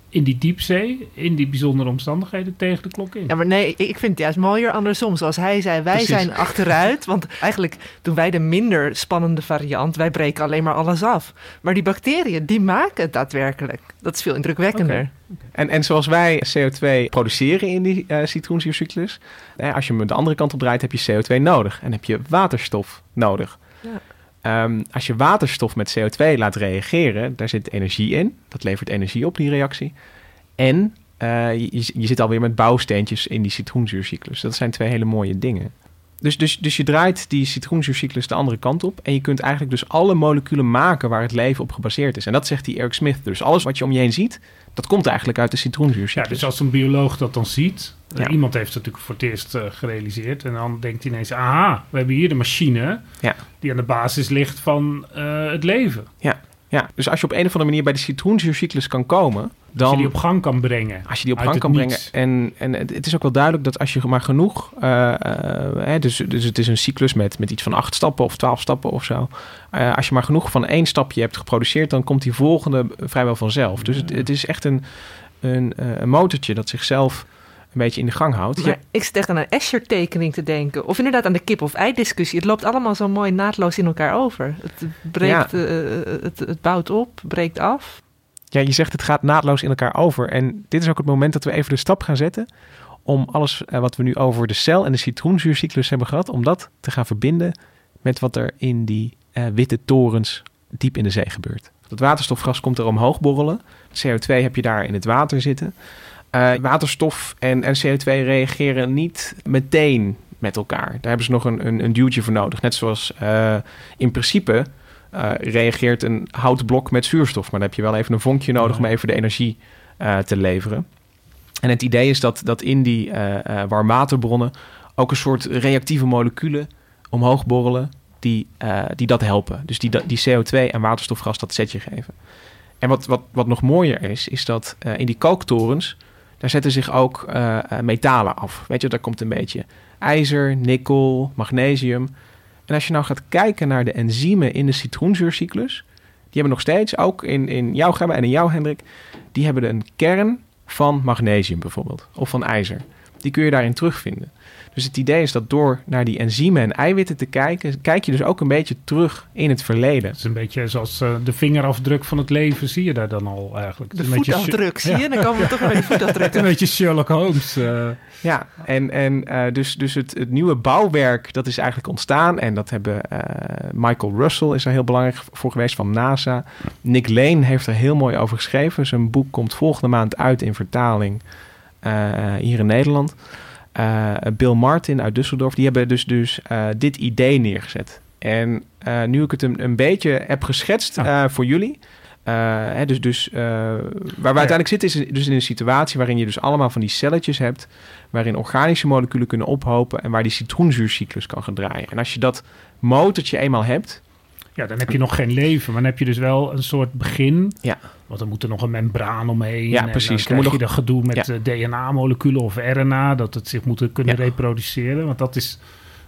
in die diepzee, in die bijzondere omstandigheden tegen de klok in. Ja, maar nee, ik vind het juist mooier andersom. Zoals hij zei, wij Precies. zijn achteruit. Want eigenlijk doen wij de minder spannende variant. Wij breken alleen maar alles af. Maar die bacteriën, die maken het daadwerkelijk. Dat is veel indrukwekkender. Okay. Okay. En, en zoals wij CO2 produceren in die uh, citroenzuurcyclus... Eh, als je hem de andere kant op draait, heb je CO2 nodig. En heb je waterstof nodig. Um, als je waterstof met CO2 laat reageren, daar zit energie in. Dat levert energie op, die reactie. En uh, je, je zit alweer met bouwsteentjes in die citroenzuurcyclus. Dat zijn twee hele mooie dingen. Dus, dus, dus je draait die citroenzuurcyclus de andere kant op. En je kunt eigenlijk dus alle moleculen maken waar het leven op gebaseerd is. En dat zegt die Eric Smith. Dus alles wat je om je heen ziet, dat komt eigenlijk uit de citroenzuurcyclus. Ja, dus als een bioloog dat dan ziet. Ja. Iemand heeft het natuurlijk voor het eerst uh, gerealiseerd. En dan denkt hij ineens, aha, we hebben hier de machine ja. die aan de basis ligt van uh, het leven. Ja. Ja, dus als je op een of andere manier bij de citroenzuurcyclus kan komen... Dan, als je die op gang kan brengen. Als je die op gang kan niets. brengen. En, en het is ook wel duidelijk dat als je maar genoeg... Uh, uh, hè, dus, dus het is een cyclus met, met iets van acht stappen of twaalf stappen of zo. Uh, als je maar genoeg van één stapje hebt geproduceerd... dan komt die volgende vrijwel vanzelf. Dus het, het is echt een, een, een motortje dat zichzelf een beetje in de gang houdt. Maar ja. Ik zit echt aan een Escher-tekening te denken. Of inderdaad aan de kip-of-ei-discussie. Het loopt allemaal zo mooi naadloos in elkaar over. Het, breekt, ja. uh, het, het bouwt op, breekt af. Ja, je zegt het gaat naadloos in elkaar over. En dit is ook het moment dat we even de stap gaan zetten... om alles uh, wat we nu over de cel- en de citroenzuurcyclus hebben gehad... om dat te gaan verbinden met wat er in die uh, witte torens diep in de zee gebeurt. Dat waterstofgas komt er omhoog borrelen. CO2 heb je daar in het water zitten... Uh, waterstof en, en, CO2 reageren niet meteen met elkaar. Daar hebben ze nog een, een, een duwtje voor nodig. Net zoals uh, in principe uh, reageert een houtblok met zuurstof. Maar dan heb je wel even een vonkje nodig om even de energie te leveren. En het idee is dat, dat in die warmwaterbronnen ook een soort reactieve moleculen omhoog borrelen die, die dat helpen. Dus die, die CO2 en waterstofgas dat setje geven. En wat, wat, wat nog mooier is, is dat eh, in die kooktorens, daar zetten zich ook eh, eh, metalen af. Weet je, daar komt een beetje ijzer, nikkel, magnesium. En als je nou gaat kijken naar de enzymen in de citroenzuurcyclus, die hebben nog steeds, ook in, in jouw Gemma en in jouw Hendrik, die hebben een kern van magnesium bijvoorbeeld, of van ijzer. Die kun je daarin terugvinden. Dus het idee is dat door naar die enzymen en eiwitten te kijken, kijk je dus ook een beetje terug in het verleden. Het is een beetje zoals eh, de vingerafdruk van het leven, zie je daar dan al eigenlijk. De een beetje voetafdruk, zie je? Ja. Dan komen we toch weer bij die voetafdruk. een beetje Sherlock Holmes. eh. Ja, en, en eh, dus, dus het, het nieuwe bouwwerk, dat is eigenlijk ontstaan. En dat hebben eh, Michael Russell is er heel belangrijk voor geweest van NASA. Nick Lane heeft er heel mooi over geschreven. Zijn boek komt volgende maand uit in vertaling eh, hier in Nederland. Eh, Bill Martin uit Düsseldorf, die hebben dus, dus eh, dit idee neergezet. En eh, nu ik het een, een beetje heb geschetst eh, voor jullie... hè, dus dus waar we uiteindelijk zitten is dus in een situatie waarin je dus allemaal van die celletjes hebt, waarin organische moleculen kunnen ophopen en waar die citroenzuurcyclus kan gaan draaien. En als je dat motortje eenmaal hebt, Ja, dan heb je nog geen leven, maar dan heb je dus wel een soort begin. Ja. Want dan moet er nog een membraan omheen. Ja, en precies. Dan krijg moet je nog- dat gedoe met Ja. eh, DNA-moleculen of RNA, dat het zich moet kunnen Ja. reproduceren. Want dat is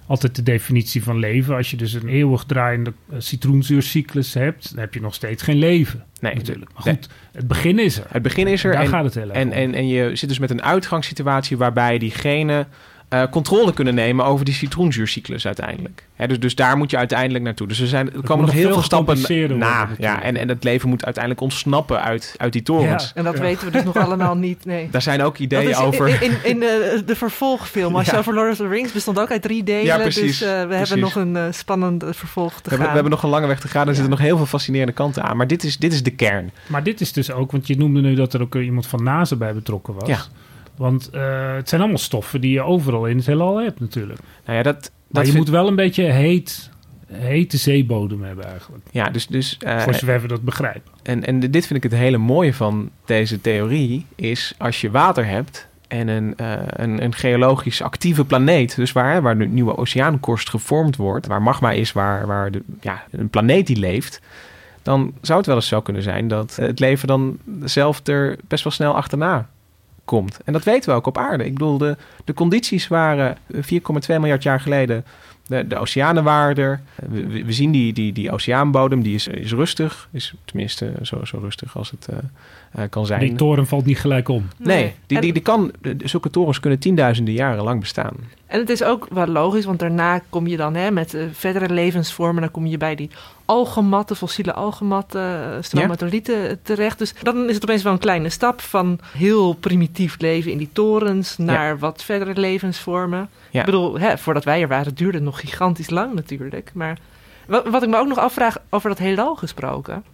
altijd de definitie van leven. Als je dus een eeuwig draaiende eh, citroenzuurcyclus hebt, dan heb je nog steeds geen leven. Nee, natuurlijk. Maar nee. goed, het begin is er. Het begin is er. Daar en, gaat het heel erg en, en, en je zit dus met een uitgangssituatie waarbij die genen eh, controle kunnen nemen over die citroenzuurcyclus uiteindelijk. Hè, dus, dus daar moet je uiteindelijk naartoe. Dus er, zijn, er komen nog heel veel stappen na. worden Ja, en, en het leven moet uiteindelijk ontsnappen uit, uit die torens. En dat weten we dus nog allemaal niet. Nee. Daar zijn ook Dat ideeën is over. in, in, in de, de vervolgfilm. Als je Ja. over Lord of the Rings bestond ook uit drie delen. Ja, precies, Dus eh, we precies. hebben nog een eh, spannend eh, vervolg te we, hebben, gaan. we hebben nog een lange weg te gaan. Er zitten nog heel veel fascinerende kanten aan. Maar dit is, dit is de kern. Maar dit is dus ook, want je noemde nu dat er ook iemand van NASA bij betrokken was. Want eh, het zijn allemaal stoffen die je overal in het heelal hebt natuurlijk. Nou ja, dat, Maar dat je vind- moet wel een beetje heet, hete zeebodem hebben eigenlijk. Ja, dus... dus eh, Voor zover we dat begrijpen. En, en dit vind ik het hele mooie van deze theorie, is als je water hebt en een, eh, een, een geologisch actieve planeet, dus waar, waar de nieuwe oceaankorst gevormd wordt, waar magma is, waar, waar de, ja, een planeet die leeft, dan zou het wel eens zo kunnen zijn dat het leven dan zelf er best wel snel achterna komt. En dat weten we ook op aarde. Ik bedoel, de, de condities waren 4,2 miljard jaar geleden. De, de oceanen waren er. We, we- zien die, die, die oceaanbodem, die is, is rustig. Is tenminste zo, zo rustig als het eh, eh, kan zijn. Die toren valt niet gelijk om. Nee, die, die, die kan, zulke torens kunnen tienduizenden jaren lang bestaan. En het is ook wel logisch, want daarna kom je dan hè, met eh, verdere levensvormen. Dan kom je bij die algematten, fossiele algematten, eh, stromatolieten terecht. Dus dan is het opeens wel een kleine stap van heel primitief leven in die torens naar wat verdere levensvormen. Ja. Ik bedoel, hè, voordat wij er waren duurde het nog gigantisch lang natuurlijk. Maar wat, wat ik me ook nog afvraag over dat heelal gesproken.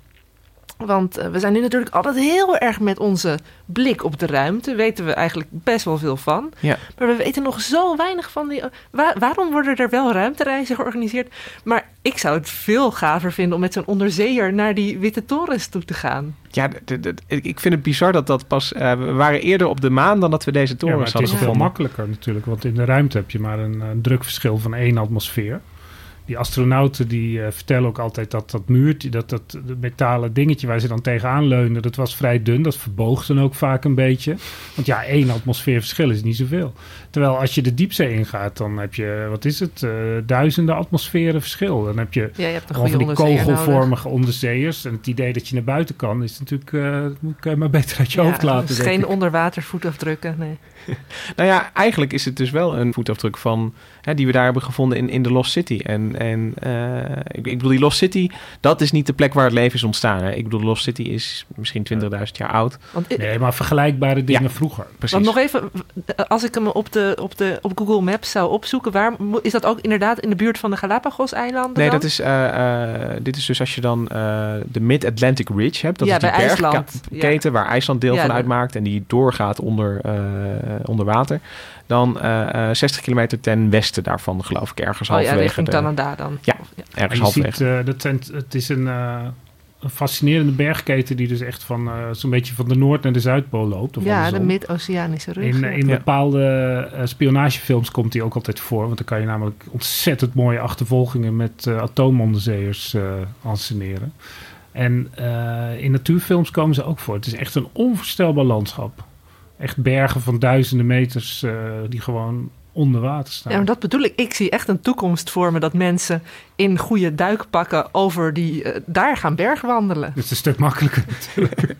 Want eh, we zijn nu natuurlijk altijd heel erg met onze blik op de ruimte. Weten we eigenlijk best wel veel van. Ja. Maar we weten nog zo weinig van die. Wa- waarom worden er wel ruimtereizen georganiseerd? Maar ik zou het veel gaver vinden om met zo'n onderzeeër naar die witte torens toe te gaan. Ja, ik vind het bizar dat dat pas... eh, we waren eerder op de maan dan dat we deze Ja, torens maar het hadden is veel makkelijker natuurlijk, want in de ruimte heb je maar een, een drukverschil van één atmosfeer. Die astronauten die eh, vertellen ook altijd dat dat muurtje, dat dat dat metalen dingetje waar ze dan tegenaan leunden, dat was vrij dun. Dat verboog dan ook vaak een beetje. Want ja, één atmosfeer verschil is niet zoveel. Terwijl als je de diepzee ingaat, dan heb je, wat is het, eh, duizenden atmosferen verschil. Dan heb je, Ja, je hebt een gewoon van goede die kogelvormige onderzeeërs. En het idee dat je naar buiten kan, is natuurlijk, eh, moet ik maar beter uit je Ja, hoofd laten. dus geen onderwater voetafdrukken. Nee. Nou ja, eigenlijk is het dus wel een voetafdruk van... Hè, die we daar hebben gevonden in, in de Lost City. En, en eh, ik, ik bedoel, die Lost City, dat is niet de plek waar het leven is ontstaan. Hè. Ik bedoel, Lost City is misschien 20.000 jaar oud. Want, Nee, maar vergelijkbare dingen vroeger. Precies. Want nog even, als ik hem op, de, op, de, op Google Maps zou opzoeken, waar is dat ook inderdaad in de buurt van de Galapagos-eilanden? Nee, dan? dat is, eh, eh, dit is dus als je dan eh, de Mid-Atlantic Ridge hebt. Dat Ja, is die bergketen waar IJsland deel Ja, van de- uitmaakt. En die doorgaat onder, eh, onder water. Dan eh, eh, 60 kilometer ten westen daarvan, geloof ik. Ergens Oh ja, halverwege. richting de- Canada dan. Ja, Of- ja. ergens je halverwege. ziet, eh, dat zijn, het is een, eh, een fascinerende bergketen die dus echt van eh, zo'n beetje van de Noord naar de Zuidpool loopt. Of Ja, de. Mid-Oceanische rug. In, ja. in bepaalde eh, spionagefilms komt die ook altijd voor. Want dan kan je namelijk ontzettend mooie achtervolgingen met eh atoomonderzeeërs eh anseneren. En eh, in natuurfilms komen ze ook voor. Het is echt een onvoorstelbaar landschap. Echt bergen van duizenden meters eh, die gewoon onder water staan. Ja, maar dat bedoel ik. Ik zie echt een toekomst voor me dat mensen in goede duikpakken over die eh, daar gaan bergwandelen. Dat is een stuk makkelijker natuurlijk.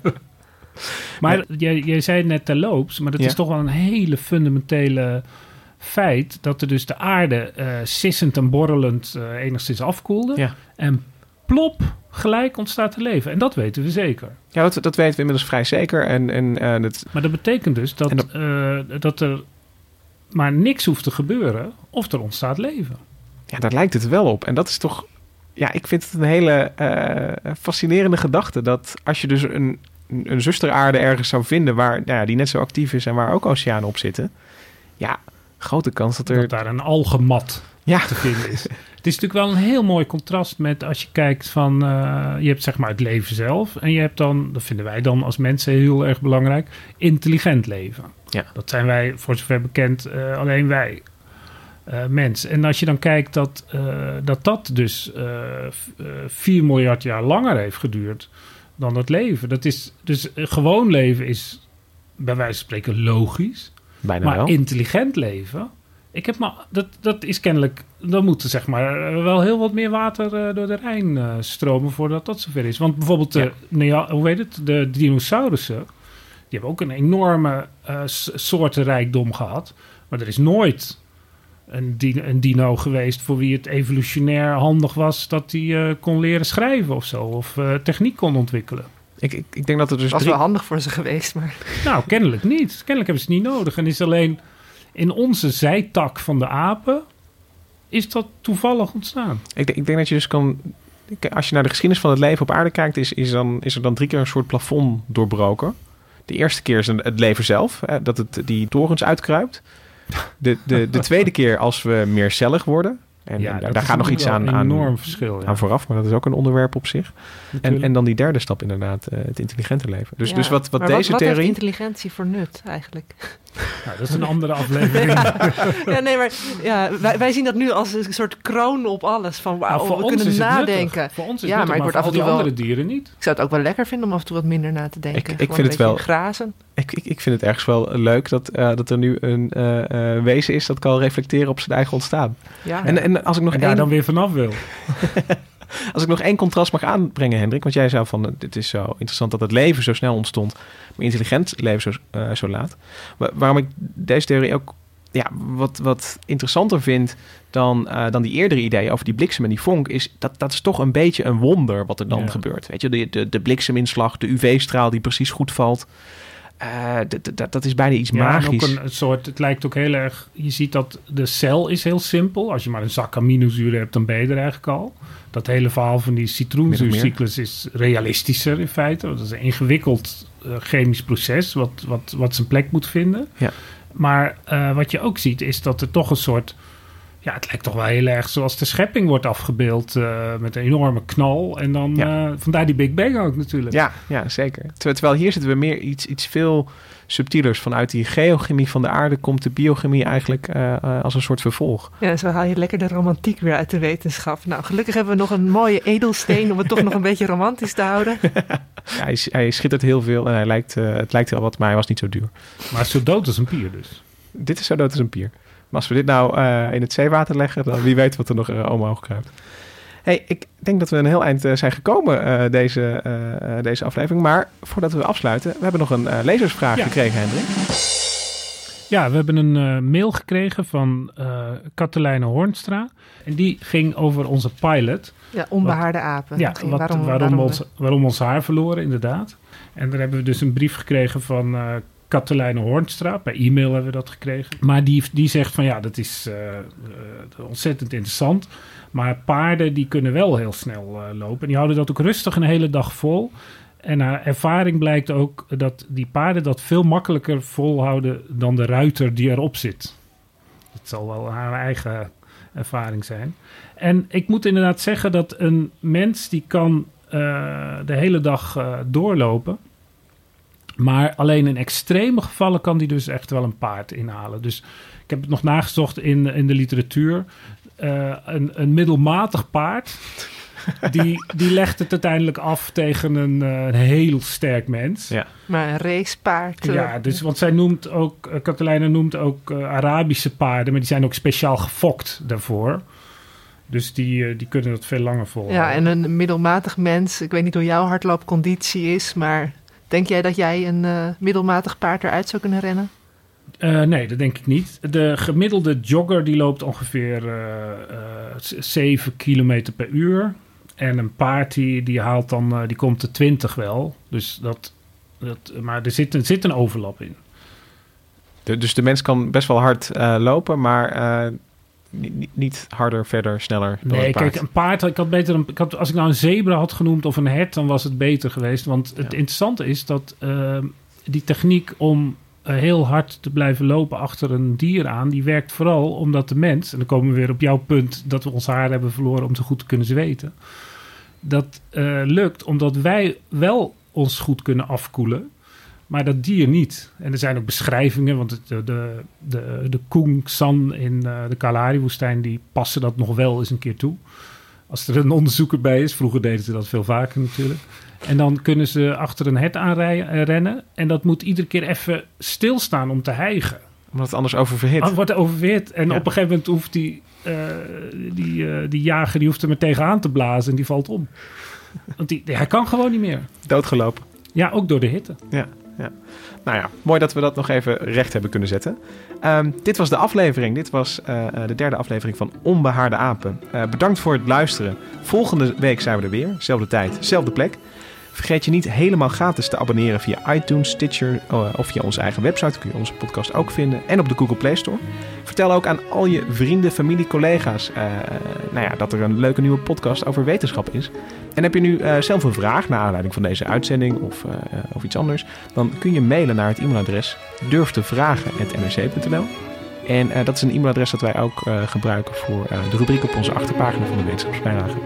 maar jij, jij zei het net terloops, maar dat Ja. is toch wel een hele fundamentele feit dat er dus de aarde eh, sissend en borrelend enigszins afkoelde. Ja. En plop, gelijk ontstaat er leven. En dat weten we zeker. Ja, dat, dat weten we inmiddels vrij zeker. En, en eh, dat, Maar dat betekent dus dat, dat- eh, dat er maar niks hoeft te gebeuren of er ontstaat leven. ja, daar lijkt het wel op. En dat is toch... Ja, ik vind het een hele eh, fascinerende gedachte. Dat als je dus een, een zusteraarde ergens zou vinden... Waar, nou ja, die net zo actief is en waar ook oceanen op zitten... Ja, grote kans dat er... Dat daar een algemat ja, te vinden is. Het is natuurlijk wel een heel mooi contrast met als je kijkt van... eh, je hebt zeg maar het leven zelf. En je hebt dan, dat vinden wij dan als mensen heel erg belangrijk... intelligent leven. Ja. Dat zijn wij, voor zover bekend, eh, alleen wij. eh mens. En als je dan kijkt dat dat, dat dus eh, v- eh, 4 miljard jaar langer heeft geduurd dan dat leven. Dat is, dus gewoon leven is bij wijze van spreken logisch. bijna Maar wel. intelligent leven, ik heb maar, dat, dat is kennelijk, dan moet er zeg maar eh, wel heel wat meer water eh, door de Rijn eh, stromen voordat dat zover is. Want bijvoorbeeld, de, Ja. nea- hoe weet het, de dinosaurussen, die hebben ook een enorme eh, soortenrijkdom gehad. Maar er is nooit een, di- een dino geweest voor wie het evolutionair handig was dat hij eh, kon leren schrijven of zo, of eh, techniek kon ontwikkelen. Ik, ik, ik denk dat er dus was drie... wel handig voor ze geweest, maar Nou, kennelijk niet. Kennelijk hebben ze het niet nodig. En is alleen in onze zijtak van de apen is dat toevallig ontstaan. Ik, ik denk dat je dus kan... Als je naar de geschiedenis van het leven op aarde kijkt... is, is, dan, is er dan drie keer een soort plafond doorbroken. De eerste keer is het leven zelf. Hè, dat het die torens uitkruipt. De, de, de tweede keer als we meer cellig worden. En, en daar, gaat nog iets aan, aan, een enorm verschil. Ja. aan vooraf. Maar dat is ook een onderwerp op zich. En, en dan die derde stap inderdaad. eh, het intelligente leven. Dus, Ja, dus wat, wat maar deze wat, wat theorie... heeft intelligentie voor nut eigenlijk? Nou, dat is een andere aflevering. ja, nee, maar ja, wij, wij zien dat nu als een soort kroon op alles. Van wauw, Nou, we kunnen nadenken. nuttig. Voor ons is ja, het maar ik nuttig, word af en voor toe al wel. die andere dieren niet. Ik zou het ook wel lekker vinden om af en toe wat minder na te denken. Ik- vind een het wel- beetje grazen. Ik, ik, ik vind het ergens wel leuk dat, eh, dat er nu een eh, eh, wezen is... dat kan reflecteren op zijn eigen ontstaan. Ja. En, en als ik nog En daar één... dan weer vanaf wil. Als ik nog één contrast mag aanbrengen, Hendrik. Want jij zei van, eh, dit is zo interessant dat het leven zo snel ontstond. Maar intelligent leven zo, eh, zo laat. Wa- waarom ik deze theorie ook ja, wat, wat interessanter vind dan, eh, dan die eerdere ideeën over die bliksem en die vonk... is dat dat is toch een beetje een wonder wat er dan Ja. gebeurt. Weet je, de, de, de blikseminslag, de UV-straal die precies goed valt... eh, dat, is bijna iets Ja, en magisch. ook een, een soort, het lijkt ook heel erg, je ziet dat de cel is heel simpel. Als je maar een zak aminozuren hebt, dan ben je er eigenlijk al. Dat hele verhaal van die citroenzuurcyclus is realistischer in feite. Dat is een ingewikkeld eh, chemisch proces wat, wat, wat zijn plek moet vinden. Ja. Maar eh, wat je ook ziet is dat er toch een soort... Ja, het lijkt toch wel heel erg zoals de schepping wordt afgebeeld eh, met een enorme knal. En dan, Ja. eh, vandaar die Big Bang ook natuurlijk. Ja, ja zeker. Terwijl, terwijl hier zitten we meer iets, iets veel subtielers. Vanuit die geochemie van de aarde komt de biochemie eigenlijk eh, eh, als een soort vervolg. Ja, zo haal je lekker de romantiek weer uit de wetenschap. Nou, gelukkig hebben we nog een mooie edelsteen om het toch nog een beetje romantisch te houden. Ja, hij, hij schittert heel veel en hij lijkt, het lijkt heel wat, maar hij was niet zo duur. Maar zo dood als een pier dus. Dit is zo dood als een pier. Maar als we dit nou eh, in het zeewater leggen, dan wie weet wat er nog uh, omhoog kruipt. Hey, ik denk dat we een heel eind uh, zijn gekomen uh, deze, uh, deze aflevering. Maar voordat we afsluiten, we hebben nog een uh, lezersvraag ja. gekregen, Hendrik. Ja, we hebben een uh, mail gekregen van uh, Katelijne Hornstra. En die ging over onze pilot. Ja, onbehaarde apen. Ja, wat, waarom, waarom, waarom, ons, waarom ons haar verloren, inderdaad. En daar hebben we dus een brief gekregen van uh, Katelijne Hornstra. Per e-mail hebben we dat gekregen. Maar die, die zegt van ja, dat is uh, ontzettend interessant. Maar paarden die kunnen wel heel snel uh, lopen. En die houden dat ook rustig een hele dag vol. En haar ervaring blijkt ook dat die paarden dat veel makkelijker volhouden dan de ruiter die erop zit. Dat zal wel haar eigen ervaring zijn. En ik moet inderdaad zeggen dat een mens die kan de hele dag doorlopen. Maar alleen in extreme gevallen kan die dus echt wel een paard inhalen. Dus ik heb het nog nagezocht in, in de literatuur. Uh, een, een middelmatig paard die, die legt het uiteindelijk af tegen een, eh, een heel sterk mens. Ja. Maar een racepaard. eh, Ja, dus, want zij noemt ook, uh, Katelijne noemt ook uh, Arabische paarden, maar die zijn ook speciaal gefokt daarvoor. Dus die, uh, die kunnen dat veel langer volgen. Ja, en een middelmatig mens, ik weet niet hoe jouw hardloopconditie is, maar denk jij dat jij een uh, middelmatig paard eruit zou kunnen rennen? Uh, nee, dat denk ik niet. De gemiddelde jogger die loopt ongeveer uh, 7 kilometer per uur. En een paard die, die haalt dan, die komt de 20 wel. Dus dat, dat, maar er zit, er zit een overlap in. De, dus de mens kan best wel hard uh, lopen, maar uh, niet, niet, harder, verder, sneller. Nee, kijk, een paard. Ik had beter een, ik had, als ik nou een zebra had genoemd of een hert, dan was het beter geweest. Want het ja. interessante is dat uh, die techniek om uh, heel hard te blijven lopen achter een dier aan, die werkt vooral omdat de mens, en dan komen we weer op jouw punt dat we ons haar hebben verloren om zo goed te kunnen zweten. Dat uh, lukt omdat wij wel ons goed kunnen afkoelen. Maar dat dier niet. En er zijn ook beschrijvingen, want de, de, de, de Kung San in uh, de Kalahari-woestijn... die passen dat nog wel eens een keer toe. Als er een onderzoeker bij is. Vroeger deden ze dat veel vaker natuurlijk. En dan kunnen ze achter een hert aanrennen. En dat moet iedere keer even stilstaan om te hijgen. Omdat het anders oververhit. Het wordt oververhit. En ja. op een gegeven moment hoeft die, uh, die, uh, die jager die hoeft er maar tegenaan te blazen en die valt om. Want die, hij kan gewoon niet meer. Doodgelopen. Ja, ook door de hitte. Ja. Ja. Nou ja, mooi dat we dat nog even recht hebben kunnen zetten. Um, dit was de aflevering. Dit was uh, de derde aflevering van Onbehaarde Apen. Uh, bedankt voor het luisteren. Volgende week zijn we er weer. Zelfde tijd, zelfde plek. Vergeet je niet helemaal gratis te abonneren via iTunes, Stitcher uh, of via onze eigen website. Kun je onze podcast ook vinden. En op de Google Play Store. Vertel ook aan al je vrienden, familie, collega's uh, nou ja, dat er een leuke nieuwe podcast over wetenschap is. En heb je nu uh, zelf een vraag naar aanleiding van deze uitzending of, of iets anders, dan kun je mailen naar het e-mailadres durftevragen.nrc.nl. En dat is een e-mailadres dat wij ook gebruiken voor de rubriek op onze achterpagina van de wetenschapsbijlage.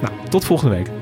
Nou, tot volgende week.